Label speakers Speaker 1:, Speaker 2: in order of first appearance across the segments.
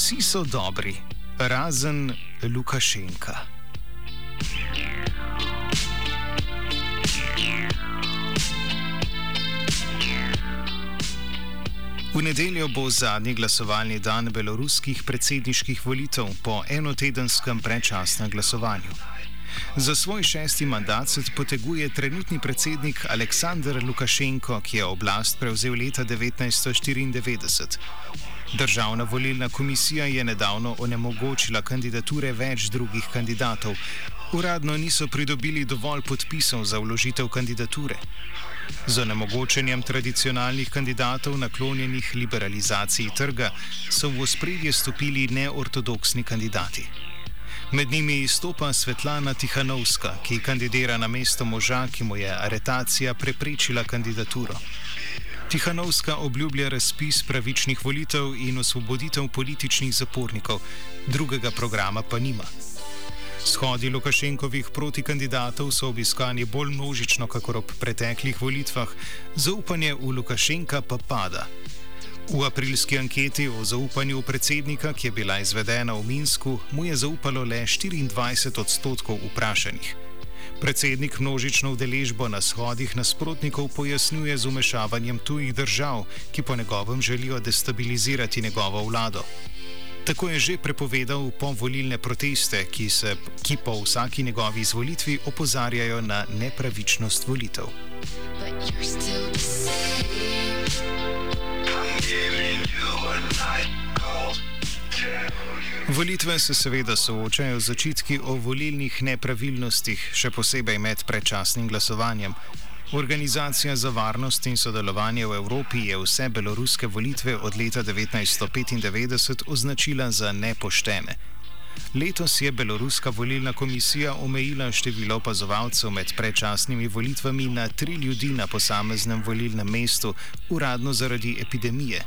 Speaker 1: Vsi so dobri, razen Lukašenka. V nedeljo bo zadnji glasovalni dan beloruskih predsedniških volitev po enotedenskem predčasnem glasovanju. Za svoj šesti mandat se poteguje trenutni predsednik Aleksandr Lukašenko, ki je oblast prevzel leta 1994. Državna volilna komisija je nedavno onemogočila kandidature več drugih kandidatov. Uradno niso pridobili dovolj podpisov za vložitev kandidature. Z onemogočenjem tradicionalnih kandidatov naklonjenih liberalizaciji trga so v ospredje stopili neortodoksni kandidati. Med njimi izstopa Svetlana Tihanovska, ki kandidira na mesto moža, ki mu je aretacija preprečila kandidaturo. Tihanovska obljublja razpis pravičnih volitev in osvoboditev političnih zapornikov, drugega programa pa nima. Shodi Lukašenkovih protikandidatov so obiskani bolj množično, kakor ob preteklih volitvah, zaupanje v Lukašenka pa pada. V aprilski anketi o zaupanju predsednika, ki je bila izvedena v Minsku, mu je zaupalo le 24 odstotkov vprašanih. Predsednik množično udeležbo na shodih nasprotnikov pojasnjuje z umešavanjem tujih držav, ki po njegovem želijo destabilizirati njegovo vlado. Tako je že prepovedal povolilne proteste, ki, se, ki po vsaki njegovi izvolitvi opozarjajo na nepravičnost volitev. Volitve se seveda soočajo z očitki o volilnih nepravilnostih, še posebej med predčasnim glasovanjem. Organizacija za varnost in sodelovanje v Evropi je vse beloruske volitve od leta 1995 označila za nepoštene. Letos je beloruska volilna komisija omejila število opazovalcev med predčasnimi volitvami na tri ljudi na posameznem volilnem mestu, uradno zaradi epidemije.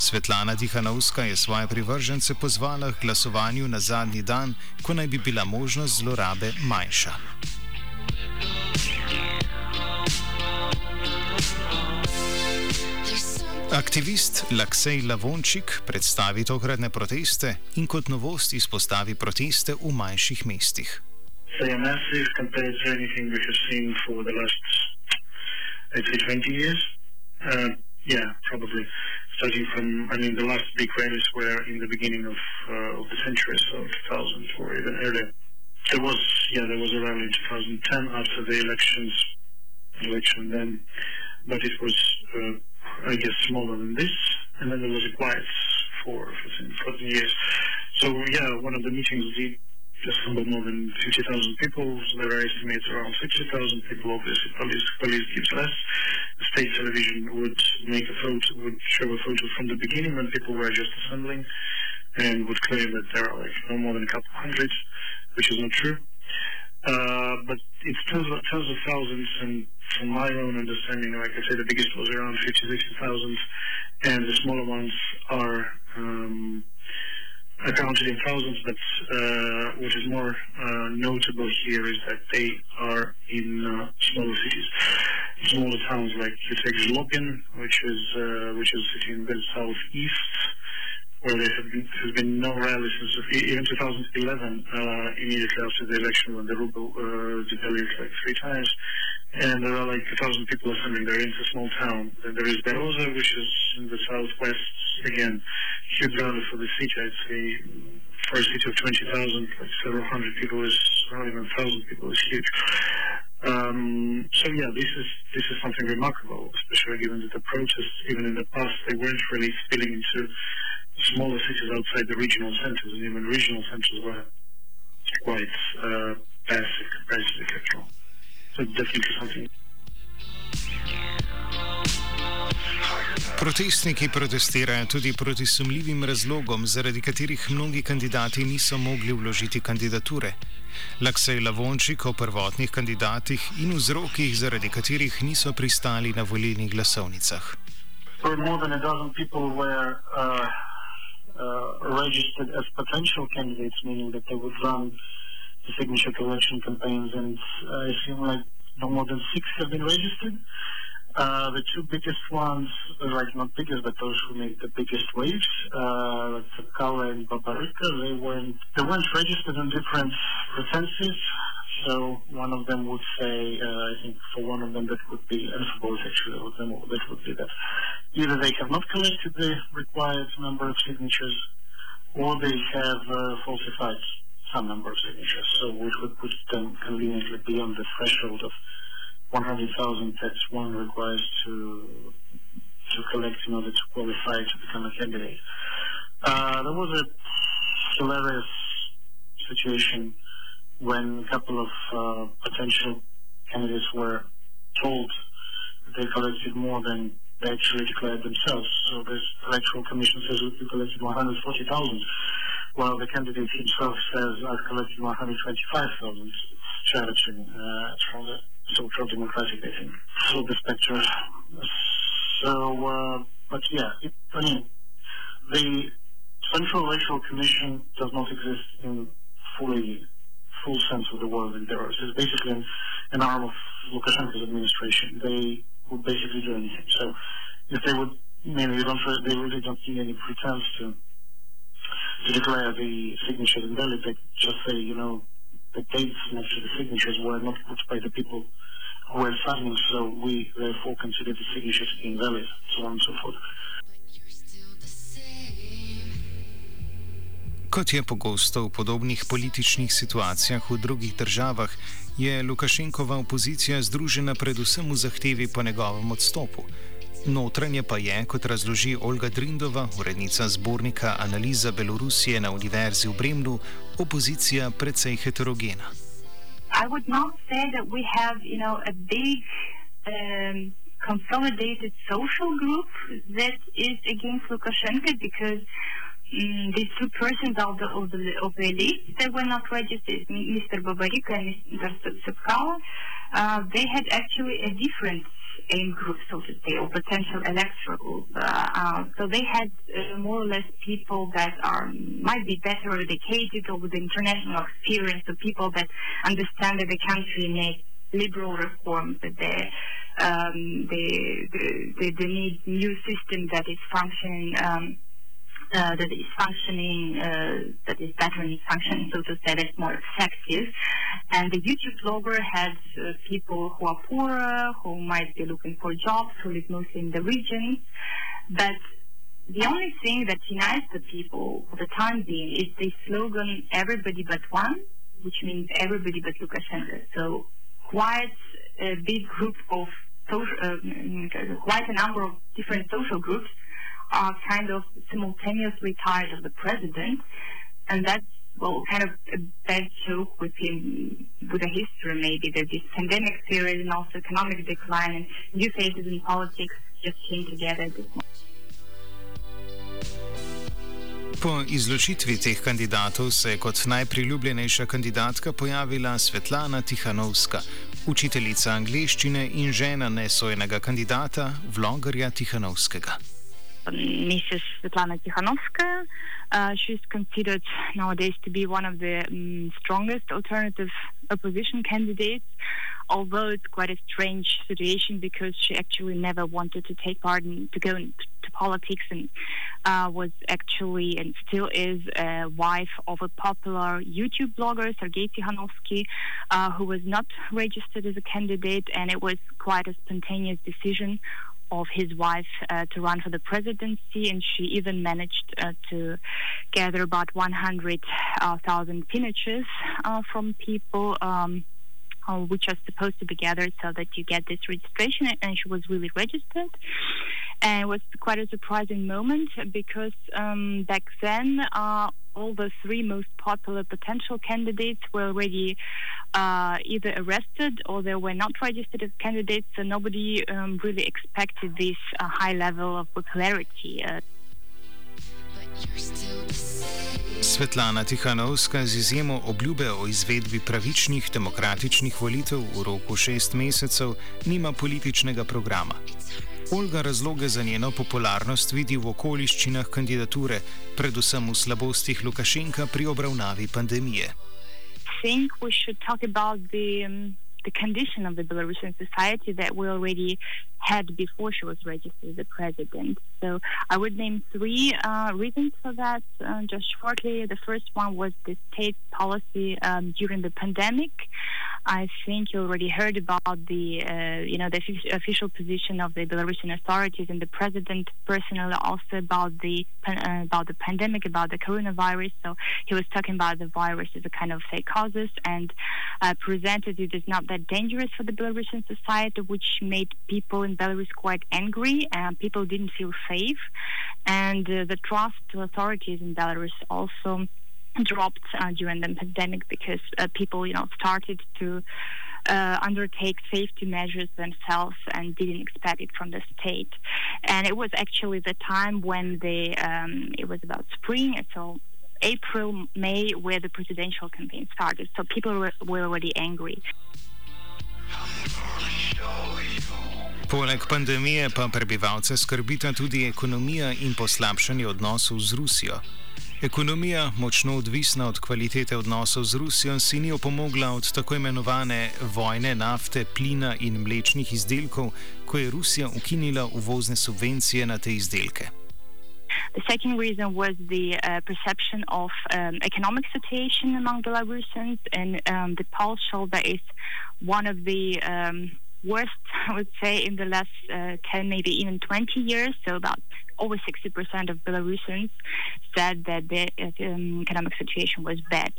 Speaker 1: Svetlana Dihanovska je svoje privržence pozvala k glasovanju na zadnji dan, ko naj bi bila možnost zlorabe manjša. Aktivist Laksej Lavončik predstavi tokratne proteste in kot novost izpostavi proteste v manjših mestih.
Speaker 2: Say a massive compared to anything we have seen for the last, I'd say, 20 years. Uh, yeah, probably. Starting from, I mean, the last big rallies were in the beginning of, uh, of the century, so 2000 or even earlier. There was, yeah, there was a rally in 2010 after the elections, election then, but it was, uh, I guess, smaller than this, and then there was a quiet for 14, 14 years. So, yeah, one of the meetings did just about more than 50,000 people. There are estimates around 60,000 people. Obviously, police, police gives less. State television would make a photo, would show a photo from the beginning when people were just assembling, and would claim that there are like no more than a couple hundred, which is not true. Uh, but it's tens of, tens of thousands, and from my own understanding, like I said, the biggest was around 50, 60,000, and the smaller ones are um, accounted in thousands. But uh, what is more uh, notable here is that they are in uh, smaller cities, smaller towns like you take Zhlobin, which is uh, which is a city in the southeast where there have been, has been no rally since even 2011, uh, immediately after the election when the ruble uh, devalued like three times. And there are like 2,000 people assembling there. It's a small town. Then there is Beroza, which is in the southwest. Again, huge rally for the city. I'd say for a city of 20,000, like several hundred people is, not even a thousand people is huge. Um, so yeah, this is this is something remarkable, especially given that the protests, even in the past, they weren't really spilling into smaller cities outside the regional centers, and even regional centers were quite uh, passive compared to the capital.
Speaker 1: Protestniki protestirajo tudi proti sumljivim razlogom, zaradi katerih mnogi kandidati niso mogli vložiti kandidature. Laksej Lavončik o prvotnih kandidatih in vzrokih, zaradi katerih niso pristali na volilnih glasovnicah.
Speaker 2: Uh, uh, registered as potential candidates, meaning that they would run the signature collection campaigns, and I assume like no more than six have been registered. Uh, the two biggest ones, like not biggest, but those who made the biggest waves, uh, and Babarika, they weren't they weren't registered on different pretenses. So one of them would say, uh, I think for one of them that would be, and for both actually of them that would be that either they have not collected the required number of signatures, or they have uh, falsified some number of signatures, so which would put them conveniently beyond the threshold of 100,000 that one requires to to collect in order to qualify to become a candidate. Uh, there was a hilarious situation when a couple of uh, potential candidates were told that they collected more than they actually declared themselves. So the electoral commission says we collected 140,000, while the candidate himself says I've collected 125,000. It's charity uh, from the social democratic, I think, spectrum. So, uh, but yeah, it, I mean, the Central Electoral Commission does not exist in fully full sense of the word in Belarus. It's basically an, an arm of Lukashenko's administration. They would basically do anything. So, if they would, I mean, they don't, they really don't see any pretense to to declare the signatures invalid. They just say, you know, the dates next to the signatures were not put by the people who were signing, so we therefore consider the signatures invalid, so on and so forth.
Speaker 1: Kot je pogosto v podobnih političnih situacijah v drugih državah, je Lukašenkova opozicija združena predvsem v zahtevi po njegovem odstopu. Notranje pa je, kot razloži Olga Drindova, urednica zbornika Analiza Belorusije na Univerzi v Bremnu, opozicija precej heterogena.
Speaker 3: I would not say that we have, you know, a big um, consolidated social group that is against Lukashenko because um, these two persons of the, of the, of the elite that were not registered, Mr. Babarika and Mr. Tsepkala, uh, they had actually a different aim group, so to say, or potential electoral group. Uh, uh, so they had uh, more or less people that are might be better educated or with international experience, so people that understand that the country needs liberal reforms, that they um, they, they, they need new system that is functioning. Um, uh, that is functioning, uh, that is better in functioning, so to say, that's more effective. And the YouTube blogger has uh, people who are poorer, who might be looking for jobs, who live mostly in the region. But the only thing that unites the people for the time being is the slogan "Everybody but one," which means everybody but Lukashenko. So quite a big group of social, uh, quite a number of different social groups are kind of simultaneously tired of the president, and that's well, kind of a bad joke with him, with a history maybe that this pandemic period and also economic decline and new phases in politics just came together at this moment.
Speaker 1: Po izločitvi teh kandidatov se je kot najpriljubljenejša kandidatka pojavila Svetlana Tihanovska, učiteljica angleščine in žena nesojenega kandidata, vlogerja Tihanovskega.
Speaker 3: Mrs. Svetlana Tikhanovskaya. Uh, she's considered nowadays to be one of the um, strongest alternative opposition candidates, although it's quite a strange situation because she actually never wanted to take part in to go into politics and uh, was actually and still is a wife of a popular YouTube blogger, Sergei Tikhanovsky, uh, who was not registered as a candidate, and it was quite a spontaneous decision of his wife uh, to run for the presidency, and she even managed uh, to gather about 100,000 uh, signatures uh, from people. Um, uh, which are supposed to be gathered so that you get this registration, and she was really registered. And it was quite a surprising moment because um, back then, all the three most popular potential candidates were already uh, either arrested or they were not registered as candidates, so nobody um, really expected this uh, high level of popularity. Uh.
Speaker 1: Svetlana Tihanovska z izjemo obljube o izvedbi pravičnih demokratičnih volitev v roku šest mesecev nima političnega programa. Olga razloge za njeno popularnost vidi v okoliščinah kandidature, predvsem v slabostih Lukašenka pri obravnavi pandemije.
Speaker 3: think we should talk about the um, the condition of the Belarusian society that we already had before she was registered a president. So I would name three uh, reasons for that uh, just shortly. The first one was the state policy um, during the pandemic. I think you already heard about the, uh, you know, the official position of the Belarusian authorities and the president personally also about the uh, about the pandemic, about the coronavirus. So he was talking about the virus as a kind of fake causes and uh, presented it as not that dangerous for the Belarusian society, which made people in Belarus quite angry and people didn't feel safe. And uh, the trust to authorities in Belarus also dropped uh, during the pandemic because uh, people, you know, started to uh, undertake safety measures themselves and didn't expect it from the state. And it was actually the time when the um, it was about spring, so April, May, where the presidential campaign started. So people were, were already angry.
Speaker 1: Poleg pandemije pa prebivalce skrbita tudi ekonomija in poslabšanje odnosov z Rusijo. Ekonomija, močno odvisna od kvalitete odnosov z Rusijo, si ni opomogla od tako imenovane vojne nafte, plina in mlečnih izdelkov, ko je Rusija ukinila uvozne subvencije na te izdelke.
Speaker 3: The second reason was the uh, perception of um, economic situation among Belarusians, and um, the poll showed that it's one of the um, worst, I would say, in the last uh, 10, maybe even 20 years. So about over 60% of Belarusians said that the um, economic situation was bad.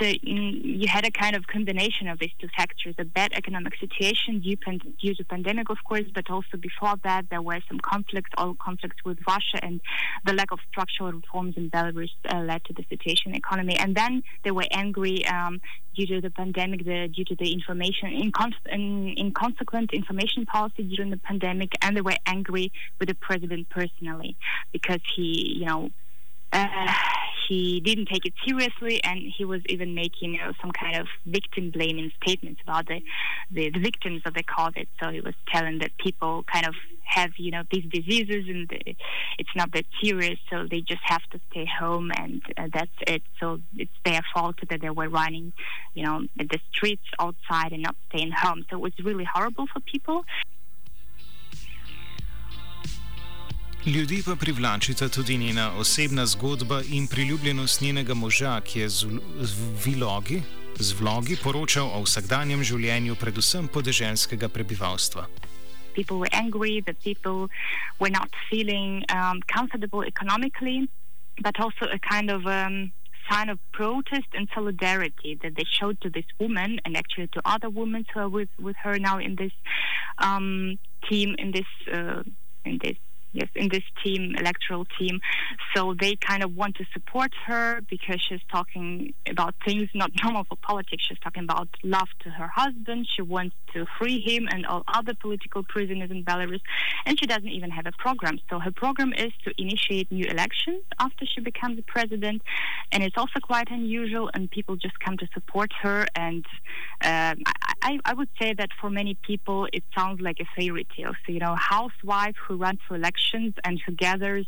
Speaker 3: So mm, you had a kind of combination of these two factors: a bad economic situation due, due to pandemic, of course, but also before that there were some conflicts, all conflicts with Russia, and the lack of structural reforms in Belarus uh, led to the situation economy. And then they were angry um, due to the pandemic, the, due to the information, in, in, inconsequent information policy during the pandemic, and they were angry with the president personally because he, you know, uh, he didn't take it seriously, and he was even making you know, some kind of victim blaming statements about the, the, the victims of the COVID. So he was telling that people kind of have you know these diseases and the, it's not that serious, so they just have to stay home, and uh, that's it. So it's their fault that they were running, you know, the streets outside and not staying home. So it was really horrible for people.
Speaker 1: Ljudi pa privlačita tudi njena osebna zgodba in priljubljenost njenega moža, ki je z, z, vlogi, z vlogi poročal o vsakdanjem življenju, predvsem podeželskega prebivalstva.
Speaker 3: People were angry, that people were not feeling um, comfortable economically, but also a kind of um, sign of protest and solidarity that they showed to this woman and actually to other women who are with, with her now in this um, team, in this, uh, in this yes, in this team, electoral team. So they kind of want to support her because she's talking about things not normal for politics. She's talking about love to her husband. She wants to free him and all other political prisoners in Belarus. And she doesn't even have a program. So her program is to initiate new elections after she becomes the president. And it's also quite unusual, and people just come to support her. And um, I, I would say that for many people, it sounds like a fairy tale. So, you know, housewife who runs for election and who gathers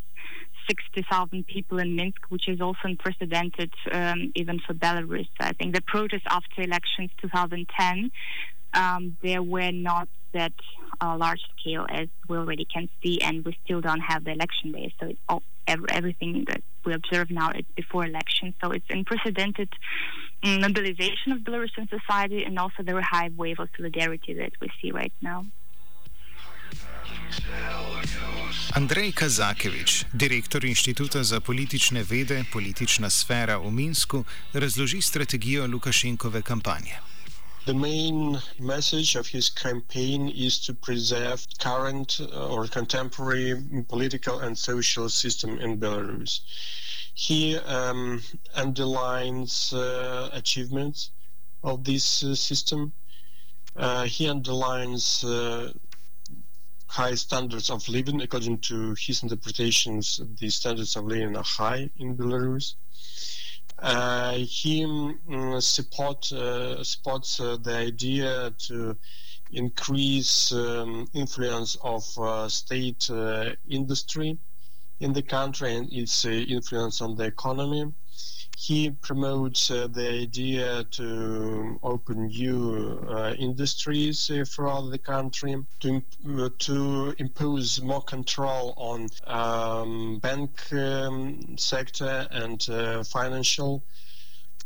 Speaker 3: 60,000 people in Minsk, which is also unprecedented um, even for Belarus. I think the protests after elections 2010, um, there were not that uh, large scale as we already can see, and we still don't have the election day. So all, everything that we observe now is before election. So it's unprecedented mm, mobilization of Belarusian society and also the high wave of solidarity that we see right now.
Speaker 1: Andrej Kazakevič, direktor Inštituta za politične vede, politična sfera v Minsku, razloži strategijo Lukašenkove kampanje.
Speaker 4: The main message of his campaign is to preserve current uh, or contemporary political and social system in Belarus. He um, underlines uh, achievements of this uh, system. Uh, he underlines uh, high standards of living. According to his interpretations, the standards of living are high in Belarus. Uh, he um, support, uh, supports uh, the idea to increase um, influence of uh, state uh, industry in the country and its uh, influence on the economy. He promotes uh, the idea to open new uh, industries uh, throughout the country, to, uh, to impose more control on um, bank um, sector and uh, financial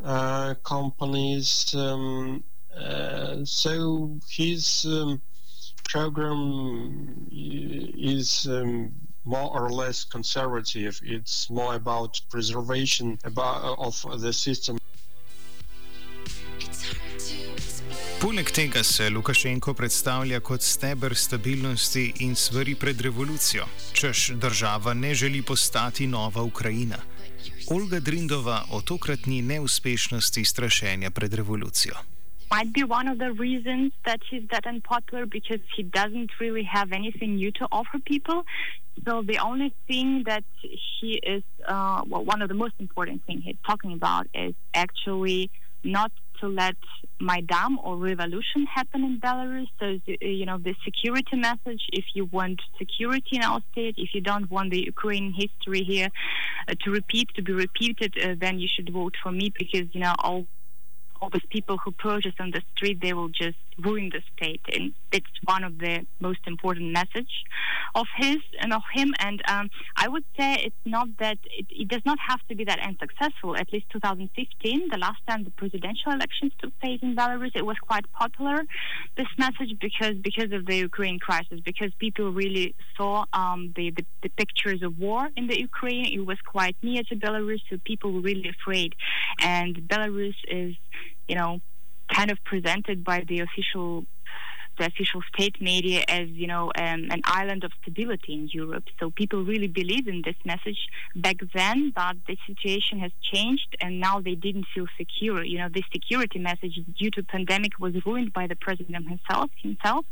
Speaker 4: uh, companies. Um, so his um, program is um, more or less conservative. It's more about preservation about, of the system.
Speaker 1: Poleg tega se Lukašenko predstavlja kot steber stabilnosti in svari pred revolucijo, čež država ne želi postati nova Ukrajina. Olga Drindova o tokratni neuspešnosti strašenja pred revolucijo.
Speaker 3: Might be one of the reasons that he's that unpopular because he doesn't really have anything new to offer people. So the only thing that he is, uh, well, one of the most important thing he's talking about is actually not to let Maidan or revolution happen in Belarus. So, you know, the security message, if you want security in our state, if you don't want the Ukrainian history here uh, to repeat, to be repeated, uh, then you should vote for me because, you know, all all these people who protest on the street, they will just ruin the state. And it's one of the most important message of his and of him. And um, I would say it's not that it, it, does not have to be that unsuccessful. At least 2015, the last time the presidential elections took place in Belarus, it was quite popular. This message because because of the Ukraine crisis, because people really saw um, the, the, the pictures of war in the Ukraine. It was quite near to Belarus, so people were really afraid. And Belarus is you know, kind of presented by the official the official state media as you know um, an island of stability in Europe. So people really believe in this message back then, but the situation has changed, and now they didn't feel secure. You know, this security message due to pandemic was ruined by the president himself. Himself.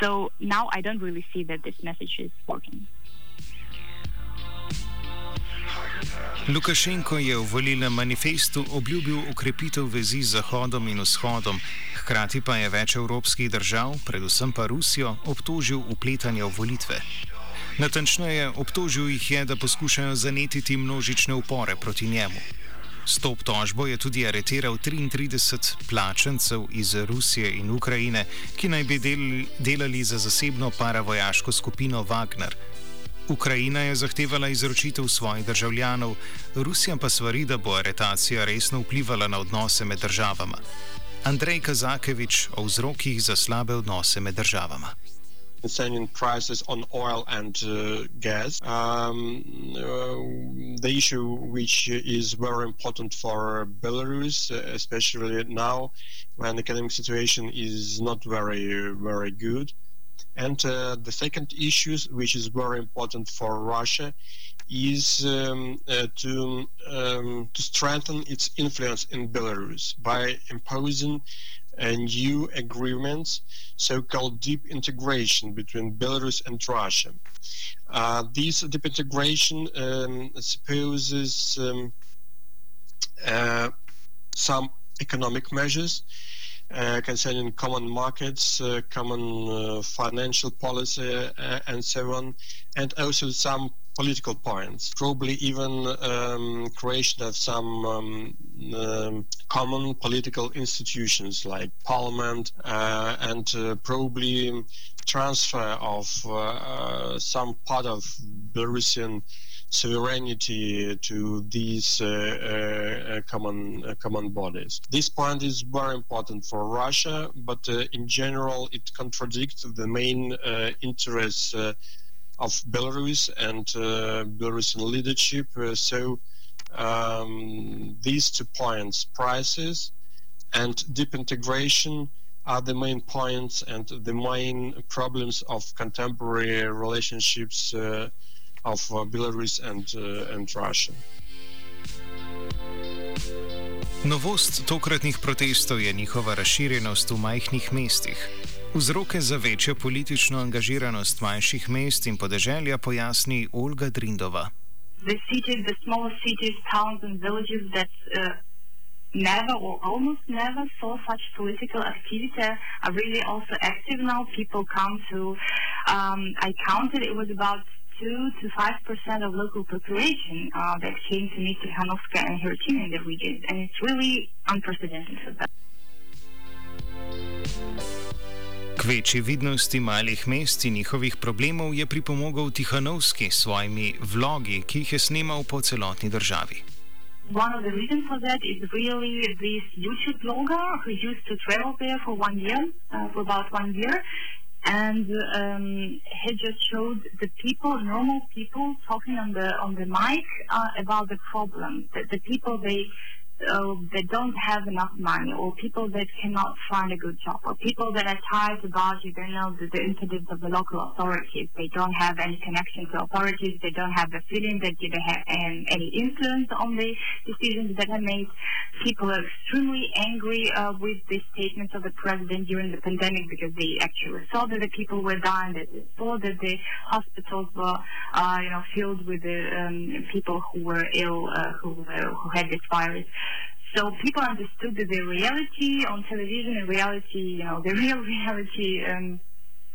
Speaker 3: So now I don't really see that this message is working.
Speaker 1: Lukašenko je v volilnem manifestu obljubil ukrepitev vezi z Zahodom in Vzhodom, hkrati pa je več evropskih držav, predvsem pa Rusijo, obtožil upletanja v volitve. Natančneje, obtožil jih je, da poskušajo zanetiti množične upore proti njemu. S to obtožbo je tudi areteral 33 plačencev iz Rusije in Ukrajine, ki naj bi delali, za zasebno paravojaško skupino Wagner. Ukrajina je zahtevala izročitev svojih državljanov, Rusija pa svari, da bo aretacija resno vplivala na odnose med državama. Andrej Kazakevič o vzrokih za slabe odnose med državama.
Speaker 4: concerning prices on oil and uh, gas. Um, uh, the issue, which is very important for Belarus, especially now when the economic situation is not very, very good. And uh, the second issue, which is very important for Russia, is um, uh, to um, to strengthen its influence in Belarus by imposing uh, new agreements, so-called deep integration between Belarus and Russia. Uh, this deep integration um, supposes um, uh, some economic measures concerning common markets, uh, common uh, financial policy, and so on, and also some political points. Probably even um, creation of some um, um, common political institutions like parliament, and probably transfer of uh, some part of Belarusian sovereignty to these uh, uh, common uh, common bodies. This point is very important for Russia, but in general, it contradicts the main interests of Belarus and Belarusian leadership. so um, these two points, prices and deep integration, are the main points and the main problems of contemporary relationships uh, of uh, Belarus and, uh, and Russia.
Speaker 1: Novost tokratnih protestov je njihova razširjenost v majhnih mestih. Vzroke za večjo politično angažiranost manjših mest in podeželja pojasni Olga Drindova.
Speaker 3: The cities, the small cities, towns and villages that uh, never or almost never saw such political activity are really also active now. People come to, um, I counted, it was about two to five percent of local population uh, that came to meet Tikhanovska and her team in the region, and it's really unprecedented for that.
Speaker 1: K večji vidnosti malih mest in njihovih problemov je pripomogel Tihanovski s svojimi vlogi, ki jih je snemal po celotni državi.
Speaker 3: One of the reasons for that is really this YouTube blogger who used to travel there for one year, uh, for about one year, and um, he just showed the people, normal people, talking on the on the mic uh, about the problem. The, the people they uh, that don't have enough money, or people that cannot find a good job, or people that are tired about you don't know the, the incidents of the local authorities. They don't have any connection to authorities. They don't have the feeling that they have um, any influence on the decisions that are made. People are extremely angry uh, with the statements of the president during the pandemic because they actually saw that the people were dying, that they saw that the hospitals were, uh, you know, filled with the um, people who were ill, uh, who, who had this virus. So people understood that the reality on television and reality, you know, the real reality um,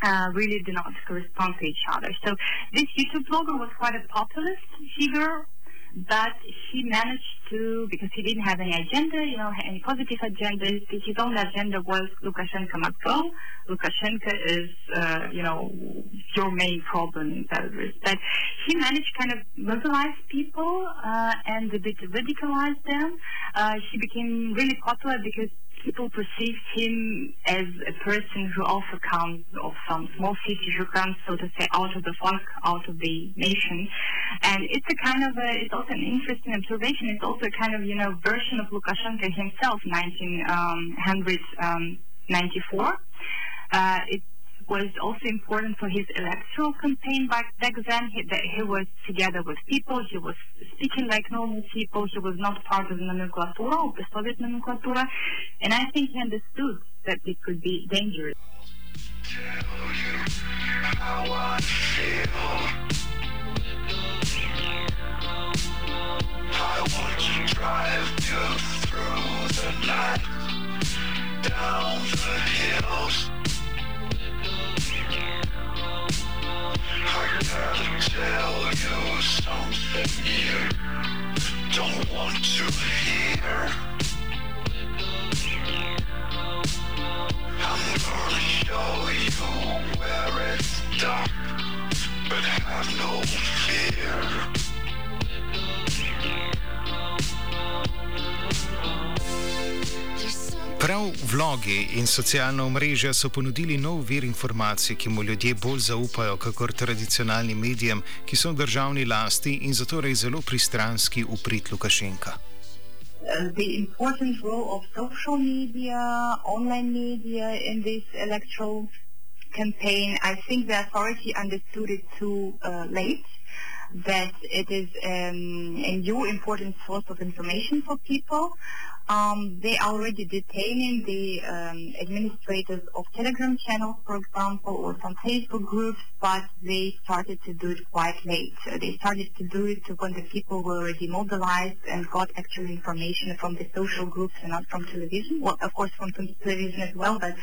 Speaker 3: uh, really did not correspond to each other. So this YouTube blogger was quite a populist figure but he managed to, because he didn't have any agenda, you know, any positive agenda. His own agenda was Lukashenko. Lukashenko is, uh, you know, your main problem in Belarus. But he managed kind of mobilize people uh, and a bit radicalize them. Uh, he became really popular because people perceive him as a person who also comes of some small city, who comes, so to say, out of the folk, out of the nation. And it's a kind of a, it's also an interesting observation. It's also a kind of, you know, version of Lukashenko himself, 1994. Um, uh, it's was also important for his electoral campaign back, back then. He, that he was together with people, he was speaking like normal people, he was not part of the nomenclatura, of the Soviet nomenclatura, and I think he understood that it could be dangerous.
Speaker 5: down the hills. I gotta tell you something you don't want to hear. I'm gonna show you where it's dark, but have no fear.
Speaker 1: Prav vlogi in socialna omrežja so ponudili nov vir informacij, ki mu ljudje bolj zaupajo, kakor tradicionalnim medijem, ki so v državni lasti in zato rej zelo pristranski v prid Lukašenka.
Speaker 6: The important role of social media, online media in this electoral campaign, I think the authority understood it too uh, late. That it is um, a new important source of information for people. Um, they already detaining the um, administrators of Telegram channels, for example, or some Facebook groups, but they started to do it quite late. Uh, they started to do it when the people were already mobilized and got actual information from the social groups and not from television. Well, of course, from television as well, but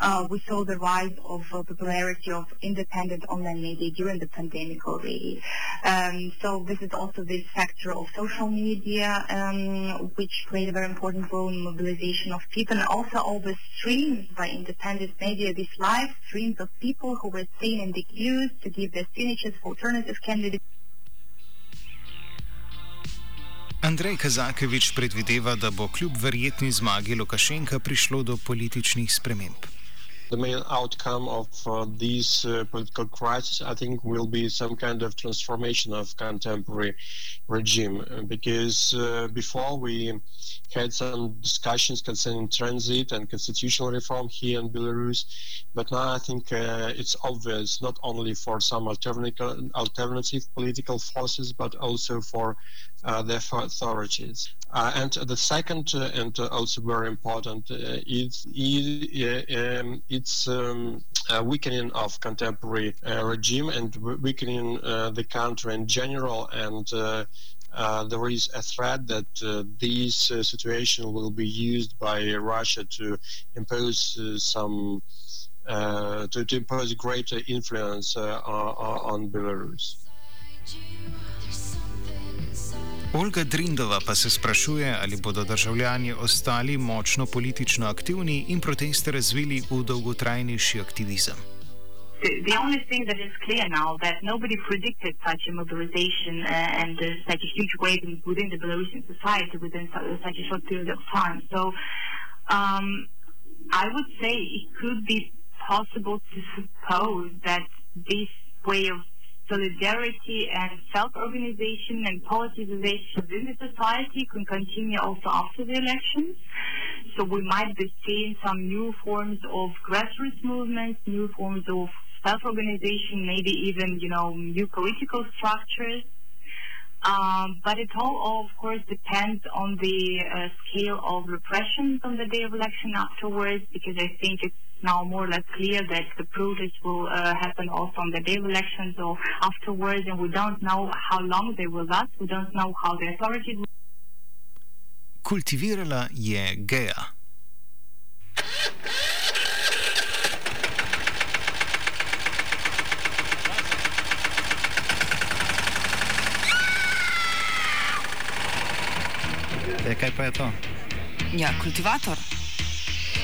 Speaker 6: uh, we saw the rise of uh, popularity of independent online media during the pandemic already. Um, so this is also this factor of social media, um, which played a very important role in mobilization of people and also all the streams by independent media, these live streams of people who were staying in the queues to give their signatures for alternative candidates.
Speaker 1: Andrej Kazakevič predvideva, da bo kljub verjetni zmagi Lukašenka prišlo do političnih sprememb.
Speaker 4: The main outcome of uh, these uh, political crisis, I think, will be some kind of transformation of contemporary regime. uh, Because uh, before we had some discussions concerning transit and constitutional reform here in Belarus, but now I think uh, it's obvious not only for some alternative, alternative political forces, but also for uh, the authorities. Uh, and the second, uh, and also very important, is, is um, it's um, weakening of contemporary regime and weakening the country in general. And uh, there is a threat that uh, this uh, situation will be used by Russia to impose some. To, to impose greater influence on, on Belarus.
Speaker 1: Olga Drindova pa se sprašuje, ali bodo državljani ostali močno politično aktivni in proteste razvili v dolgotrajnejši aktivizem.
Speaker 3: the, the only thing that is clear now that nobody predicted such a mobilization uh, and uh, such a huge wave in- within the Belarusian society within su- such a short period of time. So um, I would say it could be possible to suppose that this way of solidarity and self-organization and politicization within the society can continue also after the elections. So we might be seeing some new forms of grassroots movements, new forms of self-organization, maybe even, you know, new political structures. Um, but it all, of course, depends on the uh, scale of repression on the day of election afterwards, because I think it's now more or less clear that the protests will uh, happen also on the day of elections or afterwards, and we don't know how long they will last. We don't know how the authorities will
Speaker 1: Kultivirala je geja.
Speaker 7: E, kaj pa je to?
Speaker 8: Ja, kultivator.